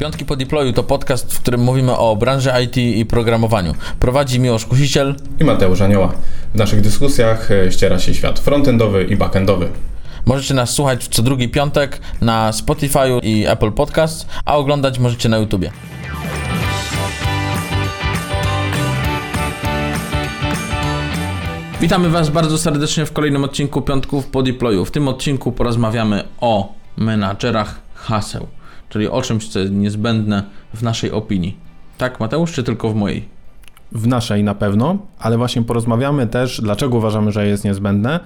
Piątki po deployu to podcast, w którym mówimy o branży IT i programowaniu. Prowadzi Miłosz Kusiciel i Mateusz Anioła. W naszych dyskusjach e, ściera się świat frontendowy i backendowy. Możecie nas słuchać co drugi piątek na Spotify i Apple Podcast, a oglądać możecie na YouTubie. Witamy Was bardzo serdecznie w kolejnym odcinku Piątków po deployu. W tym odcinku porozmawiamy o menadżerach haseł czyli o czymś, co jest niezbędne w naszej opinii. Tak, Mateusz, czy tylko w mojej? W naszej na pewno, ale właśnie porozmawiamy też, dlaczego uważamy, że jest niezbędne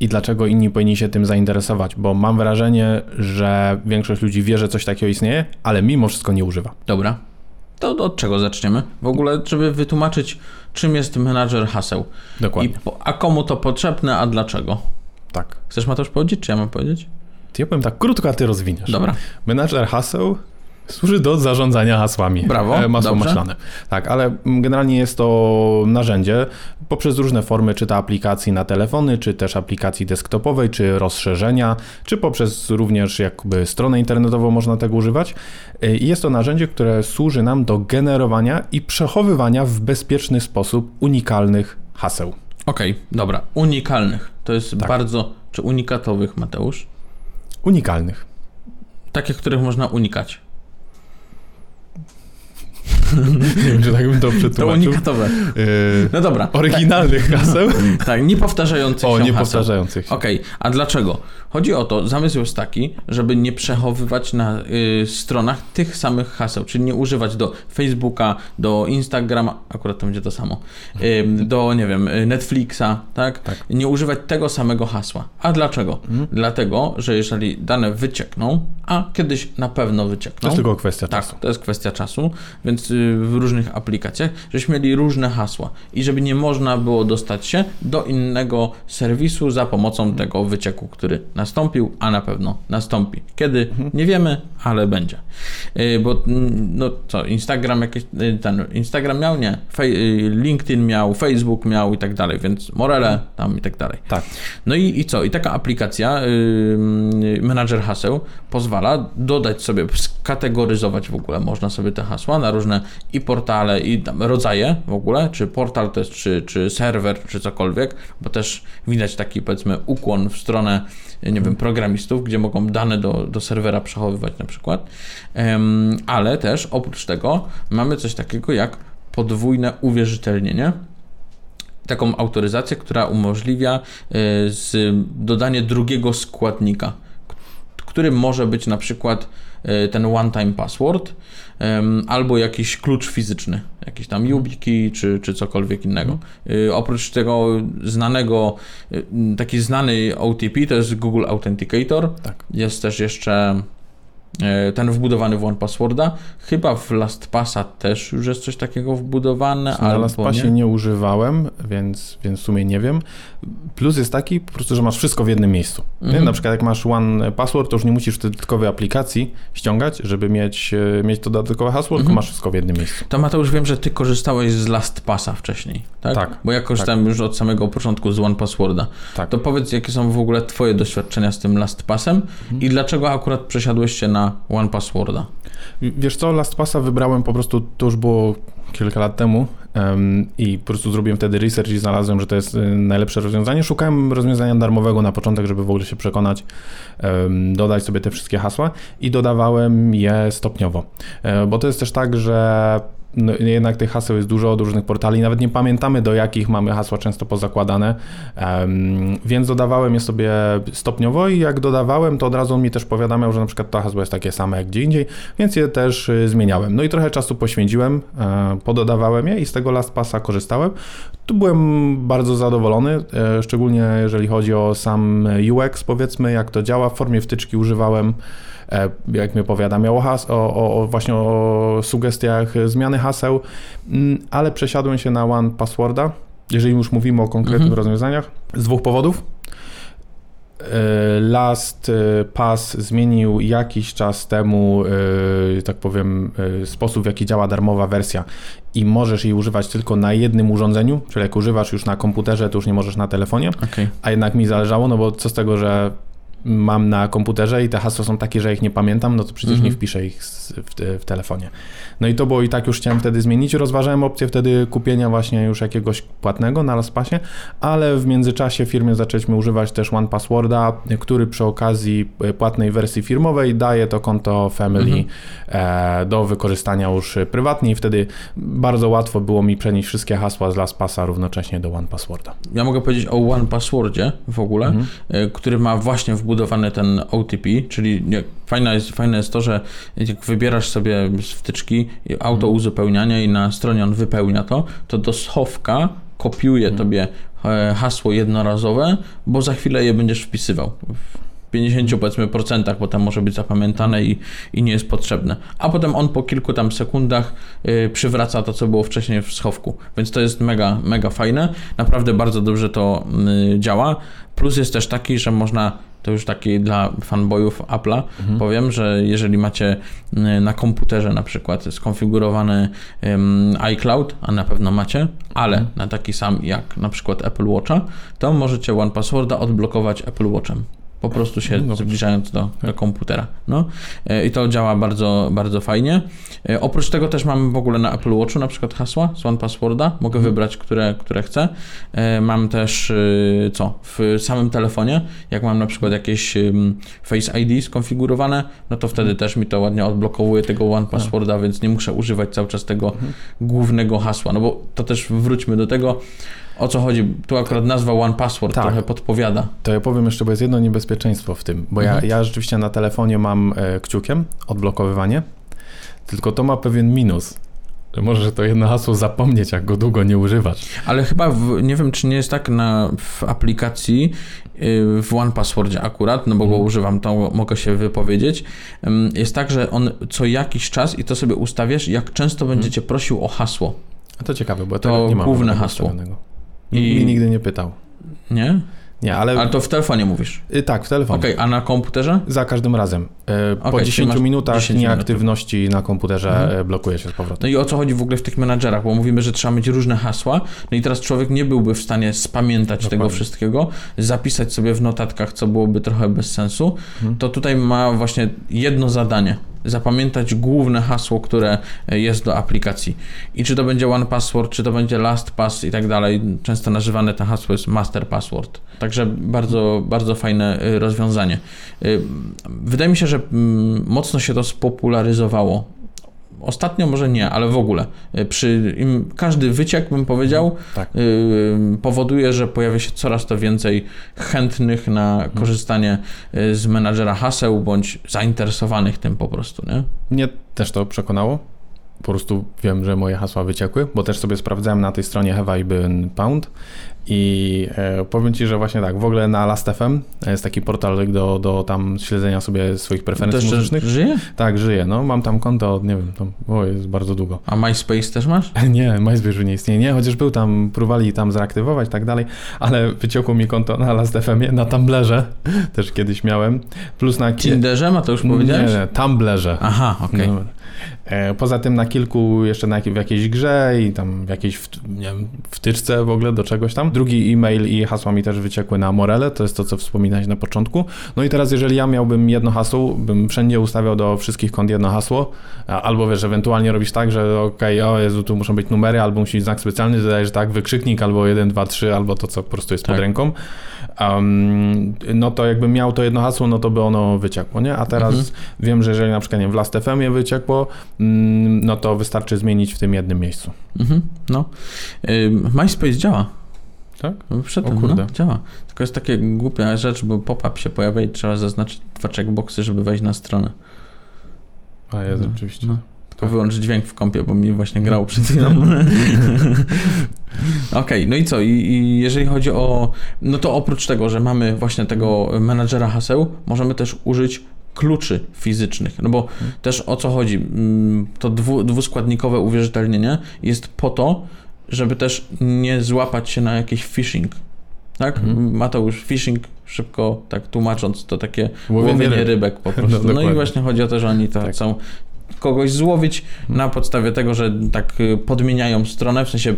i dlaczego inni powinni się tym zainteresować, bo mam wrażenie, że większość ludzi wie, że coś takiego istnieje, ale mimo wszystko nie używa. Dobra. To od czego zaczniemy? W ogóle, żeby wytłumaczyć, czym jest menadżer haseł. Dokładnie. I a komu to potrzebne, a dlaczego? Tak. Chcesz Mateusz powiedzieć, czy ja mam powiedzieć? Ja powiem tak krótko, a ty rozwiniesz. Dobra. Menadżer haseł służy do zarządzania hasłami. Brawo. E, masło dobrze. maślane. Tak, ale generalnie jest to narzędzie poprzez różne formy, czy to aplikacji na telefony, czy też aplikacji desktopowej, czy rozszerzenia, czy poprzez również jakby stronę internetową można tego używać. E, I jest to narzędzie, które służy nam do generowania i przechowywania w bezpieczny sposób unikalnych haseł. Okej, okay, dobra. Unikalnych. To jest tak. bardzo, czy unikatowych, Mateusz? Unikalnych. Takich, których można unikać. nie wiem, czy tak bym to przetłumaczył. To unikatowe. Yy, no dobra. Oryginalnych tak. haseł. tak, niepowtarzających o, się niepowtarzających się. Okej, okay. a dlaczego? Chodzi o to, zamysł jest taki, żeby nie przechowywać na y, stronach tych samych haseł, czyli nie używać do Facebooka, do Instagrama, akurat to będzie to samo, y, do, nie wiem, Netflixa, tak? tak? Nie używać tego samego hasła. A dlaczego? Mhm. Dlatego, że jeżeli dane wyciekną, a kiedyś na pewno wyciekną. To jest tylko kwestia tak, czasu. to jest kwestia czasu, więc y, w różnych aplikacjach, żebyśmy mieli różne hasła i żeby nie można było dostać się do innego serwisu za pomocą tego wycieku, który na nastąpił, a na pewno nastąpi. Kiedy? Mhm. Nie wiemy, ale będzie. Y, bo no co, Instagram jakieś, y, ten Instagram miał? Nie. LinkedIn miał, Facebook miał i tak dalej, więc Morele tam i tak dalej. Tak. No i, i co? I taka aplikacja, yy, menadżer haseł pozwala dodać sobie, skategoryzować w ogóle, można sobie te hasła na różne i portale, i rodzaje w ogóle, czy portal jest, czy, czy serwer, czy cokolwiek, bo też widać taki powiedzmy ukłon w stronę nie wiem, programistów, gdzie mogą dane do, do serwera przechowywać na przykład, ale też oprócz tego mamy coś takiego jak podwójne uwierzytelnienie, taką autoryzację, która umożliwia e, dodanie drugiego składnika, którym może być na przykład ten one-time password albo jakiś klucz fizyczny, jakiś tam YubiKey czy, czy cokolwiek innego. Mhm. Oprócz tego znanego, taki znany OTP to jest Google Authenticator. Tak. Jest też jeszcze ten wbudowany w OnePassworda. Chyba w LastPassa też już jest coś takiego wbudowane. Na LastPassie nie? nie używałem, więc, więc w sumie nie wiem. Plus jest taki po prostu, że masz wszystko w jednym miejscu. Mhm. Na przykład jak masz OnePassword, to już nie musisz dodatkowej aplikacji ściągać, żeby mieć, e, mieć to dodatkowe hasło, mhm. tylko masz wszystko w jednym miejscu. To Mateusz, wiem, że ty korzystałeś z LastPassa wcześniej, tak? Tak. Bo ja korzystałem tak. już od samego początku z OnePassworda. Tak. To powiedz, jakie są w ogóle twoje doświadczenia z tym LastPassem mhm. i dlaczego akurat przesiadłeś się na One Passworda. Wiesz co, LastPassa wybrałem po prostu, to już było kilka lat temu um, i po prostu zrobiłem wtedy research i znalazłem, że to jest y, najlepsze rozwiązanie. Szukałem rozwiązania darmowego na początek, żeby w ogóle się przekonać, um, dodać sobie te wszystkie hasła i dodawałem je stopniowo. Um, bo to jest też tak, że no, jednak tych haseł jest dużo od różnych portali, nawet nie pamiętamy do jakich mamy hasła często pozakładane, um, więc dodawałem je sobie stopniowo i jak dodawałem, to od razu on mi też powiadamiał, że na przykład to hasło jest takie same jak gdzie indziej, więc je też y, zmieniałem. No i trochę czasu poświęciłem, e, pododawałem je i z tego LastPassa korzystałem. Tu byłem bardzo zadowolony, e, szczególnie jeżeli chodzi o sam UX, powiedzmy, jak to działa. W formie wtyczki używałem jak mi opowiadamiał o, has- o, o, właśnie o sugestiach zmiany haseł, mm, ale przesiadłem się na One Passworda, jeżeli już mówimy o konkretnych mhm. rozwiązaniach, z dwóch powodów. E, Last e, Pass zmienił jakiś czas temu, tak powiem, sposób w jaki działa darmowa wersja i możesz jej używać tylko na jednym urządzeniu, czyli jak używasz już na komputerze, to już nie możesz na telefonie, okay. a jednak mi zależało, no bo co z tego, że mam na komputerze i te hasła są takie, że ich nie pamiętam, no to przecież Mhm. nie wpiszę ich w, w telefonie. No i to było i tak już chciałem wtedy zmienić. Rozważałem opcję wtedy kupienia właśnie już jakiegoś płatnego na LastPassie, ale w międzyczasie w firmie zaczęliśmy używać też One Passworda, który przy okazji e, płatnej wersji firmowej daje to konto Family Mhm. e, do wykorzystania już prywatnie i wtedy bardzo łatwo było mi przenieść wszystkie hasła z LastPassa równocześnie do One Passworda. Ja mogę powiedzieć o One Passwordzie w ogóle, Mhm. y, który ma właśnie wbudowany ten OTP, czyli nie, fajne, jest, fajne jest to, że jak wybierasz sobie wtyczki auto uzupełniania i na stronie on wypełnia to, to do schowka kopiuje tobie e, hasło jednorazowe, bo za chwilę je będziesz wpisywał. W 50 powiedzmy procentach, bo tam może być zapamiętane i, i nie jest potrzebne. A potem on po kilku tam sekundach y, przywraca to, co było wcześniej w schowku. Więc to jest mega, mega fajne. Naprawdę bardzo dobrze to y, działa. Plus jest też taki, że można to już taki dla fanboyów Apple'a. Powiem, że jeżeli macie y, na komputerze na przykład skonfigurowany iCloud, a na pewno macie, ale na taki sam jak na przykład Apple Watcha, to możecie One Passworda odblokować Apple Watchem. Po prostu się No, zbliżając do, do komputera. No. E, I to działa bardzo, bardzo fajnie. E, Oprócz tego też mam w ogóle na Apple Watchu na przykład hasła z One Passworda. Mogę wybrać, które, które chcę. E, Mam też co? W samym telefonie, jak mam na przykład jakieś Face ID skonfigurowane, no to wtedy też mi to ładnie odblokowuje tego One Passworda, więc nie muszę używać cały czas tego głównego hasła. No bo to też wróćmy do tego, o co chodzi. Tu akurat nazwa One Password Tak. trochę podpowiada. To ja powiem jeszcze, bo jest jedno niebezpieczeństwo w tym, bo Mhm. ja, ja rzeczywiście na telefonie mam e, kciukiem odblokowywanie, tylko to ma pewien minus, że możesz to jedno hasło zapomnieć, jak go długo nie używasz. Ale chyba, w, nie wiem, czy nie jest tak na, w aplikacji, yy, w One Passwordzie akurat, no bo go używam, to mogę się wypowiedzieć, jest tak, że on co jakiś czas, i to sobie ustawiasz, jak często będziecie prosił o hasło, A to ciekawe, bo ja To nie mam. główne hasło. I- nigdy nie pytał. nie? Nie, ale, Ale to w telefonie mówisz. y, tak, w telefonie. Okej, a na komputerze? Za każdym razem. E, po Okej, czyli 10 masz minutach 10 minut. nieaktywności na komputerze Mhm. e, blokuje się z powrotem. No i o co chodzi w ogóle w tych menadżerach, bo mówimy, że trzeba mieć różne hasła, no i teraz człowiek nie byłby w stanie spamiętać tego Dokładnie. wszystkiego, zapisać sobie w notatkach, co byłoby trochę bez sensu, Mhm. to tutaj ma właśnie jedno zadanie. Zapamiętać główne hasło, które jest do aplikacji. I czy to będzie One Password, czy to będzie LastPass i tak dalej. Często nazywane to hasło jest Master Password. Także bardzo, bardzo fajne y, rozwiązanie. Y, Wydaje mi się, że mm, mocno się to spopularyzowało Ostatnio może nie, ale w ogóle. Y, Przy im, każdy wyciek, bym powiedział, Tak. y, powoduje, że pojawia się coraz to więcej chętnych na korzystanie y, z menadżera haseł, bądź zainteresowanych tym po prostu, nie? Mnie też to przekonało. Po prostu wiem, że moje hasła wyciekły, bo też sobie sprawdzałem na tej stronie Have I Been Pound i e, powiem Ci, że właśnie tak, w ogóle na Last.fm jest taki portal do, do tam śledzenia sobie swoich preferencji Też muzycznych. żyje? Tak, żyję, no mam tam konto, od, nie wiem, tam, o, jest bardzo długo. A MySpace też masz? Nie, MySpace nie istnieje, nie, chociaż był tam, próbowali tam zreaktywować i tak dalej, ale wyciekło mi konto na Last.fm, na Tumblerze też kiedyś miałem, plus na... ki- Tinderze, ma to już nie, powiedziałeś? nie, Tumblerze. Aha, okej. No. E, Poza tym na kilku, jeszcze na, w jakiejś grze i tam w jakiejś w, nie wiem, wtyczce w ogóle do czegoś tam. Drugi e-mail i hasła mi też wyciekły na Morele, to jest to, co wspominałeś na początku. No i teraz, jeżeli ja miałbym jedno hasło, bym wszędzie ustawiał do wszystkich kont jedno hasło, albo wiesz, ewentualnie robisz tak, że okej, o Jezu, tu muszą być numery, albo musi być znak specjalny, dodajesz tak, wykrzyknik, albo 1, 2, 3, albo to, co po prostu jest Tak. pod ręką. Um, no to jakbym miał to jedno hasło, no to by ono wyciekło, nie? A teraz Mhm. wiem, że jeżeli na przykład nie wiem, w Last.fm je wyciekło, mm, no to wystarczy zmienić w tym jednym miejscu. Mhm, no. MySpace działa. Tak? No, Przedtem, O kurde. No, działa. Tylko jest takie głupia rzecz, bo pop-up się pojawia i trzeba zaznaczyć dwa checkboxy, żeby wejść na stronę. A jest No, oczywiście. No. Tylko wyłącz dźwięk w kąpie, bo mi właśnie grało przed chwilą. Okej, no i co? I, I jeżeli chodzi o. No to oprócz tego, że mamy właśnie tego menadżera haseł, możemy też użyć kluczy fizycznych. No bo też o co chodzi? Mm, To dwu, dwuskładnikowe uwierzytelnienie jest po to, żeby też nie złapać się na jakiś phishing. Tak? Mhm. Mateusz, phishing, szybko tak tłumacząc, to takie Łowienie łowienie ryb. rybek po prostu. No, No, i właśnie chodzi o to, że oni to Tak. są kogoś złowić na podstawie tego, że tak y, podmieniają stronę, w sensie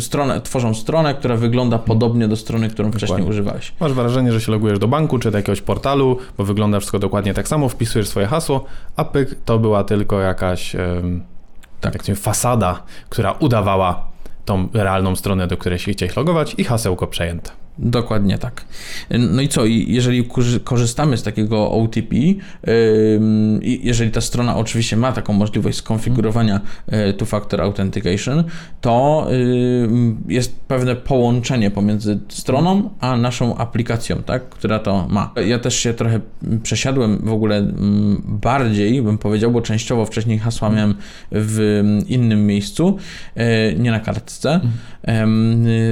stronę, tworzą stronę, która wygląda podobnie do strony, którą wcześniej Dokładnie. używałeś. Masz wrażenie, że się logujesz do banku czy do jakiegoś portalu, bo wygląda wszystko dokładnie tak samo, wpisujesz swoje hasło, a pyk to była tylko jakaś Tak. jak fasada, która udawała tą realną stronę, do której się chciałeś logować i hasełko przejęte. Dokładnie tak. No i co, jeżeli korzy- korzystamy z takiego OTP, jeżeli ta strona oczywiście ma taką możliwość skonfigurowania y, two-factor authentication, to jest pewne połączenie pomiędzy stroną a naszą aplikacją, tak, która to ma. Ja też się trochę przesiadłem w ogóle bardziej, bym powiedział, bo częściowo wcześniej hasła miałem w innym miejscu, y, nie na kartce,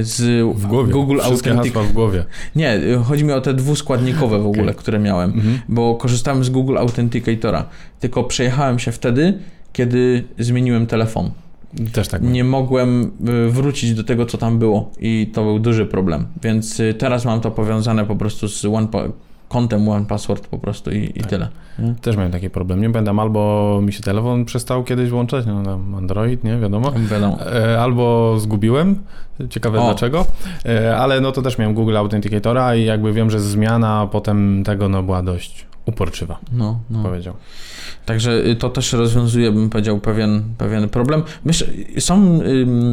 z W głowie. Google Wszystkie Authentic hasła w głowie. nie, chodzi mi o te dwuskładnikowe w ogóle, Okej. które miałem, Mhm. bo korzystałem z Google Authenticatora, tylko przejechałem się wtedy, kiedy zmieniłem telefon. Też tak. Nie mogłem y, wrócić do tego, co tam było i to był duży problem, więc y, teraz mam to powiązane po prostu z one kontem One Password po prostu i, i Tak. tyle. nie? Też miałem taki problem. Nie pamiętam, albo mi się telefon przestał kiedyś włączać, no tam Android, nie wiadomo. Wiadomo. E, Albo zgubiłem, ciekawe O. dlaczego, E, ale no to też miałem Google Authenticatora i jakby wiem, że zmiana potem tego no była dość uporczywa, No, no. powiedział. Także y, to też rozwiązuje, bym powiedział, pewien, pewien problem. Myślę, są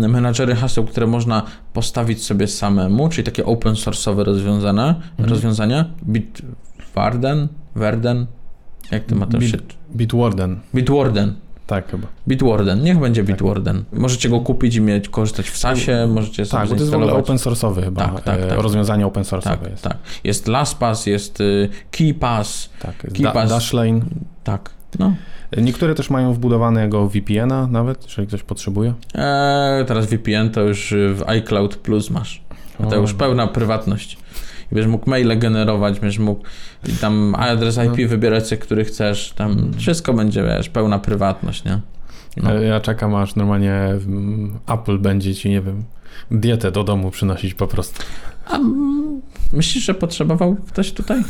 menadżery haseł, które można postawić sobie samemu, czyli takie open source'owe rozwiązania, Mhm. rozwiązania. Bitwarden, Verden, jak to ma to Bit- się... Bitwarden, Bitwarden. Tak chyba. Bitwarden, niech będzie Bitwarden. Możecie go kupić i mieć, korzystać w SASie, możecie sobie Tak, bo to jest w ogóle open source'owy chyba, Tak, tak, e, tak. rozwiązanie open source'owe Tak, jest. tak. Jest LastPass, jest y, KeyPass, Tak, us- Dashlane. tak. No. Niektóre też mają wbudowanego VPN-a nawet, jeżeli ktoś potrzebuje. Eee, teraz VPN to już w iCloud Plus masz. To już pełna prywatność. I będziesz mógł maile generować, będziesz mógł i tam adres IP No. wybierać który chcesz, tam wszystko będzie, wiesz, pełna prywatność, nie? No. Ja czekam aż normalnie mm, Apple będzie ci, nie wiem, dietę do domu przynosić po prostu. A mm, myślisz, że potrzebował ktoś tutaj?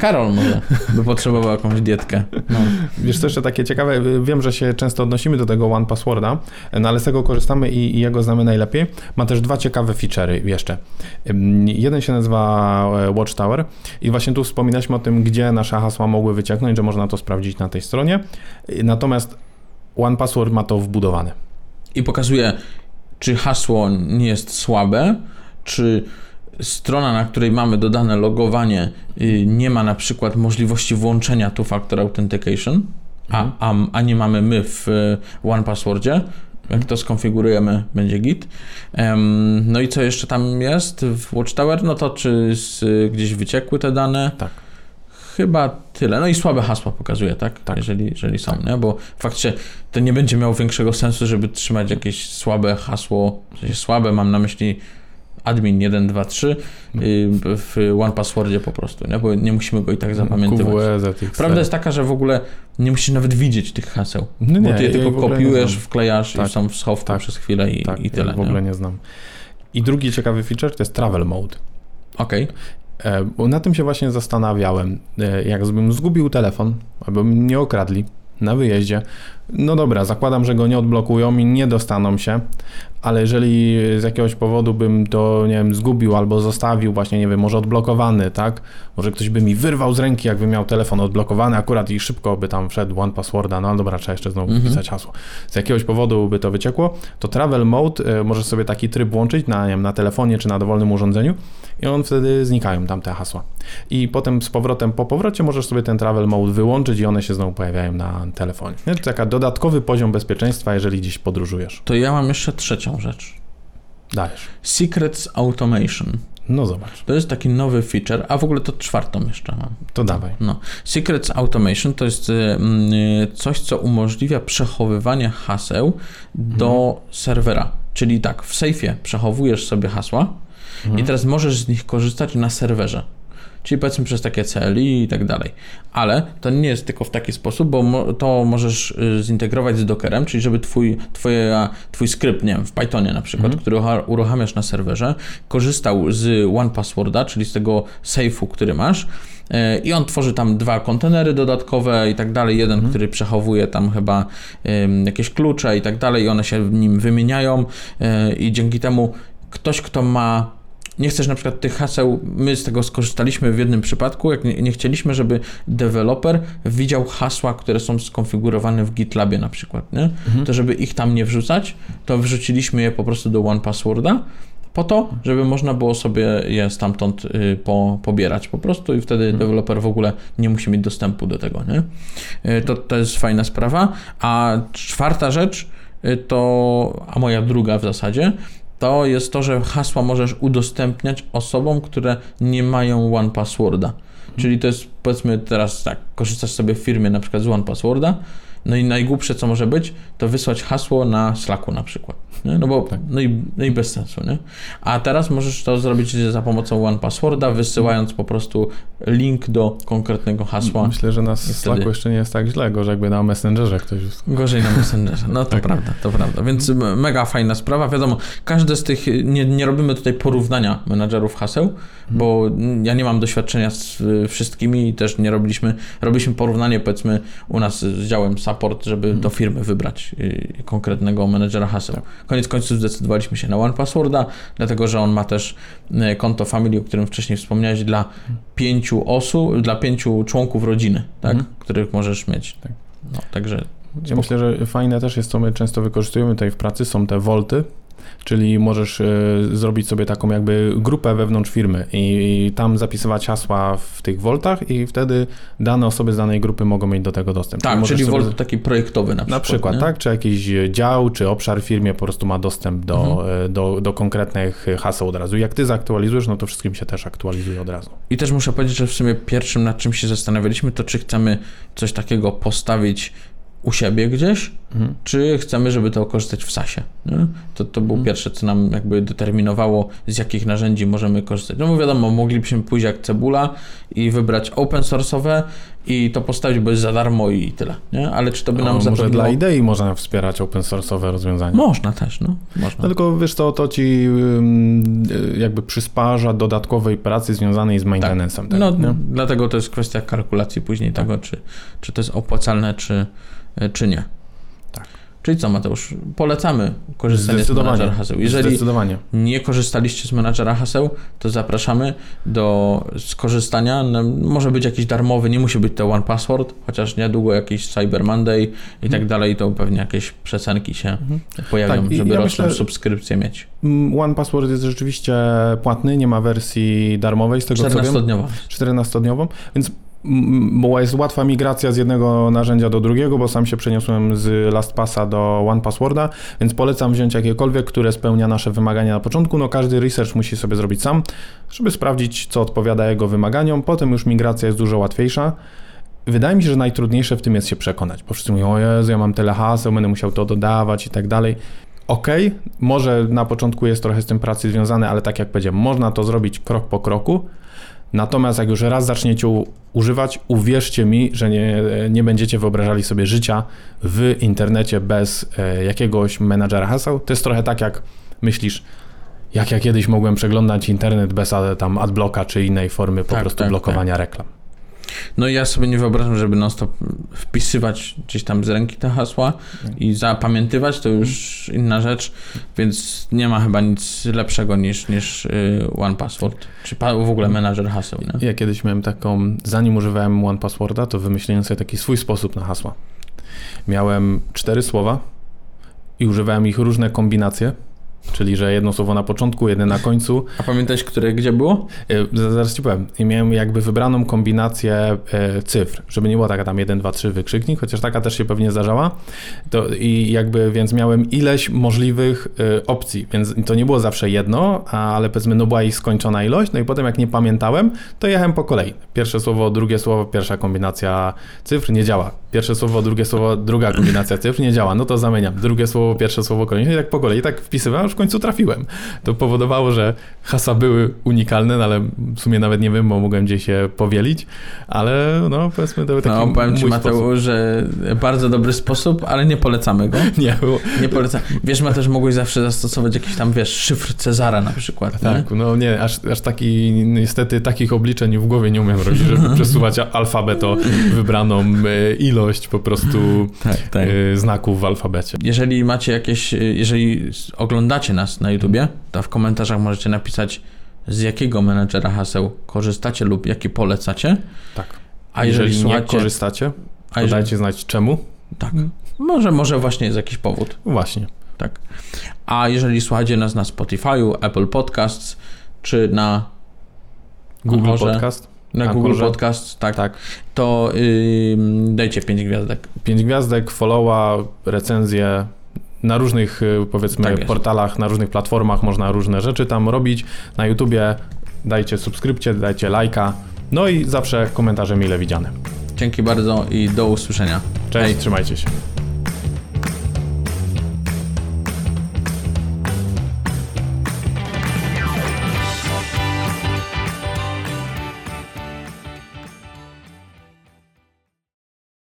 Karol może by potrzebował jakąś dietkę. No. Wiesz co jeszcze takie ciekawe, wiem, że się często odnosimy do tego One Passworda, no ale z tego korzystamy i, i jego znamy najlepiej. Ma też dwa ciekawe feature'y jeszcze. Jeden się nazywa e, Watchtower i właśnie tu wspominaliśmy o tym, gdzie nasze hasła mogły wycieknąć, że można to sprawdzić na tej stronie. Natomiast One Password ma to wbudowane. I pokazuje, czy hasło nie jest słabe, czy strona, na której mamy dodane logowanie, y, nie ma na przykład możliwości włączenia two-factor authentication, a, a, a nie mamy my w y, One Passwordzie. Jak to skonfigurujemy, będzie git. No i co jeszcze tam jest w Watchtower? No to czy z, gdzieś wyciekły te dane? Tak. Chyba tyle. No i słabe hasła pokazuje, tak? Tak. Jeżeli, jeżeli są, nie? Bo faktycznie to nie będzie miało większego sensu, żeby trzymać jakieś słabe hasło, w sensie słabe, mam na myśli admin 1, 2, 3 y, w One Passwordzie po prostu, nie? Bo nie musimy go i tak zapamiętywać. ZXC. Prawda jest taka, że w ogóle nie musisz nawet widzieć tych haseł, No bo nie, ty je tylko kopiujesz, wklejasz Tak. i są w schowku Tak. przez chwilę i, tak, i tyle. Ja w ogóle nie? nie znam. I drugi ciekawy feature to jest Travel Mode. Okej, E, Bo na tym się właśnie zastanawiałem. E, Jakbym zgubił telefon, albo mnie okradli na wyjeździe, no dobra, zakładam, że go nie odblokują i nie dostaną się, ale jeżeli z jakiegoś powodu bym to, nie wiem, zgubił albo zostawił właśnie, nie wiem, może odblokowany, tak? Może ktoś by mi wyrwał z ręki, jakby miał telefon odblokowany akurat i szybko by tam wszedł one passworda, no dobra, trzeba jeszcze znowu Mhm. wpisać hasło. Z jakiegoś powodu by to wyciekło, to travel mode, e, możesz sobie taki tryb włączyć na, nie wiem, na telefonie czy na dowolnym urządzeniu i on wtedy znikają tam te hasła. I potem z powrotem, po powrocie możesz sobie ten travel mode wyłączyć i one się znowu pojawiają na telefonie. Nie? Taka dodatkowy poziom bezpieczeństwa, jeżeli gdzieś podróżujesz. to ja mam jeszcze trzecią rzecz. Dajesz. Secrets Automation. No zobacz, To jest taki nowy feature, a w ogóle to czwartą jeszcze mam. to dawaj. No. Secrets Automation to jest y, y, coś, co umożliwia przechowywanie haseł do serwera. Czyli tak, w sejfie przechowujesz sobie hasła i teraz możesz z nich korzystać na serwerze. Czyli powiedzmy przez takie CLI i tak dalej. Ale to nie jest tylko w taki sposób, bo mo to możesz y, zintegrować z Dockerem, czyli żeby twój, twoja, twój skrypt, nie wiem, w Pythonie na przykład, mhm. który uruchamiasz na serwerze, korzystał z OnePassworda, czyli z tego safe'u, który masz, y, i on tworzy tam dwa kontenery dodatkowe i tak dalej. Jeden, mhm. który przechowuje tam chyba jakieś klucze i tak dalej, i one się w nim wymieniają, y, i dzięki temu ktoś, kto ma nie chcesz na przykład tych haseł, my z tego skorzystaliśmy w jednym przypadku, jak nie, nie, chcieliśmy, żeby deweloper widział hasła, które są skonfigurowane w GitLabie na przykład, nie? Mhm. to żeby ich tam nie wrzucać, to wrzuciliśmy je po prostu do One Passworda, po to, żeby można było sobie je stamtąd y, po, pobierać po prostu i wtedy mhm. deweloper w ogóle nie musi mieć dostępu do tego, nie? Y, to, to jest fajna sprawa. A czwarta rzecz y, to, a moja druga w zasadzie, to jest to, że hasła możesz udostępniać osobom, które nie mają One Passworda. Czyli to jest, powiedzmy teraz tak, korzystasz sobie w firmie na przykład z One Passworda, no i najgłupsze, co może być, to wysłać hasło na Slacku na przykład. Nie? No bo tak. no, i, no i bez sensu. Nie? A teraz możesz to zrobić za pomocą One Passworda, wysyłając po prostu link do konkretnego hasła. Myślę, że na Slacku wtedy... jeszcze nie jest tak źle, gorzej jakby na Messengerze ktoś... Gorzej na Messengerze, no to tak. prawda, to prawda. Więc mega fajna sprawa. Wiadomo, każde z tych, nie, nie robimy tutaj porównania menadżerów haseł, hmm. bo ja nie mam doświadczenia z wszystkimi i też nie robiliśmy, robiliśmy porównanie powiedzmy u nas z działem support, żeby hmm. do firmy wybrać y, konkretnego menedżera haseł. Koniec końców zdecydowaliśmy się na One Passworda, dlatego że on ma też e, konto Family, o którym wcześniej wspomniałeś, dla pięciu osób, dla pięciu członków rodziny, tak, mhm. których możesz mieć. Tak. No, także ja myślę, że fajne też jest, co my często wykorzystujemy tutaj w pracy, są te volty, czyli możesz e, zrobić sobie taką jakby grupę wewnątrz firmy i, tam zapisywać hasła w tych voltach i wtedy dane osoby z danej grupy mogą mieć do tego dostęp. Tak, czyli, czyli volt taki projektowy na przykład. Na przykład, tak, czy jakiś dział, czy obszar w firmie po prostu ma dostęp do, mhm. E, do, do konkretnych haseł od razu. Jak ty zaktualizujesz, no to wszystkim się też aktualizuje od razu. I też muszę powiedzieć, że w sumie pierwszym nad czym się zastanawialiśmy, to czy chcemy coś takiego postawić u siebie gdzieś, mhm. czy chcemy, żeby to korzystać w SASie. Nie? To, to było mhm. pierwsze, co nam jakby determinowało, z jakich narzędzi możemy korzystać. No bo wiadomo, moglibyśmy pójść jak cebula i wybrać open source'owe i to postawić, bo jest za darmo i tyle, nie? Ale czy to by nam no, zapewniło... Może dla idei można wspierać open source'owe rozwiązania. Można też, no. Można. No tylko wiesz co, to ci jakby przysparza dodatkowej pracy związanej z maintenance'em. Tak. No, nie? dlatego to jest kwestia kalkulacji później tak. tego, czy, czy to jest opłacalne, czy, czy nie. Czyli co, Mateusz? Polecamy korzystanie z menadżera haseł. Jeżeli nie korzystaliście z menadżera haseł, to zapraszamy do skorzystania. No, może być jakiś darmowy, nie musi być to One Password, chociaż niedługo jakiś Cyber Monday i tak dalej, to pewnie jakieś przecenki się mhm. pojawią, tak, żeby ja myślę, subskrypcję mieć. Mm, One Password jest rzeczywiście płatny, nie ma wersji darmowej z tego 14 co wiem. 14-dniową. Więc bo jest łatwa migracja z jednego narzędzia do drugiego, bo sam się przeniosłem z LastPassa do OnePassworda, więc polecam wziąć jakiekolwiek, które spełnia nasze wymagania na początku. No każdy research musi sobie zrobić sam, żeby sprawdzić, co odpowiada jego wymaganiom. Potem już migracja jest dużo łatwiejsza. Wydaje mi się, że najtrudniejsze w tym jest się przekonać, bo wszyscy mówią, o Jezu, ja mam tyle haseł, będę musiał to dodawać i tak dalej. Ok, może na początku jest trochę z tym pracy związane, ale tak jak powiedziałem, można to zrobić krok po kroku, Natomiast jak już raz zaczniecie używać, uwierzcie mi, że nie, nie będziecie wyobrażali sobie życia w internecie bez e, jakiegoś menadżera haseł. To jest trochę tak, jak myślisz, jak ja kiedyś mogłem przeglądać internet bez tam adblocka czy innej formy po tak, prostu tak, blokowania tak. reklam. No ja sobie nie wyobrażam, żeby non-stop wpisywać gdzieś tam z ręki te hasła i zapamiętywać, to już inna rzecz, więc nie ma chyba nic lepszego niż, niż y, One Password, czy w ogóle menadżer haseł. Nie? Ja kiedyś miałem taką, zanim używałem One Passworda, to wymyśliłem sobie taki swój sposób na hasła. Miałem cztery słowa i używałem ich różne kombinacje Czyli, że jedno słowo na początku, jedno na końcu. A pamiętasz, które gdzie było? E, zaraz ci powiem. I miałem jakby wybraną kombinację e, cyfr, żeby nie było taka tam 1, 2, 3 wykrzyknik, chociaż taka też się pewnie zdarzała. To, I jakby, więc miałem ileś możliwych e, opcji, więc to nie było zawsze jedno, ale powiedzmy, no była ich skończona ilość, no i potem jak nie pamiętałem, to jechałem po kolei. Pierwsze słowo, drugie słowo, pierwsza kombinacja cyfr nie działa. Pierwsze słowo, drugie słowo, druga kombinacja cyfr nie działa. No to zamieniam. Drugie słowo, pierwsze słowo, kolejne. I tak po kolei, tak wpisywałem, w końcu trafiłem. To powodowało, że hasła były unikalne, no ale w sumie nawet nie wiem, bo mogłem gdzieś się powielić, ale no powiedzmy to był taki No, powiem ci Mateusz, sposób. że bardzo dobry sposób, ale nie polecamy go. Nie, było, Nie polecam. Wiesz, Mateusz, mogłeś zawsze zastosować jakiś tam, wiesz, szyfr Cezara na przykład. nie? tak, no nie, aż, aż taki, niestety takich obliczeń w głowie nie umiem robić, żeby przesuwać alfabet o wybraną e, ilość po prostu Tak, tak. e, znaków w alfabecie. Jeżeli macie jakieś, jeżeli oglądacie nas na YouTubie, to w komentarzach możecie napisać, z jakiego menedżera haseł korzystacie lub jaki polecacie. Tak. A jeżeli, Jeżeli nie słuchacie, korzystacie, a to jeżeli, dajcie znać czemu. tak, może, może właśnie jest jakiś powód. Właśnie. Tak. A jeżeli słuchacie nas na Spotify'u, Apple Podcasts, czy na Google. Podcast. na Google może. Podcasts, tak, Tak. to ym, dajcie 5 gwiazdek. Pięć gwiazdek, followa, recenzje. Na różnych, y, powiedzmy, Tak portalach, na różnych platformach można różne rzeczy tam robić. Na YouTubie dajcie subskrypcję, dajcie lajka. No i zawsze komentarze mile widziane. Dzięki bardzo i do usłyszenia. Cześć, Hej. trzymajcie się.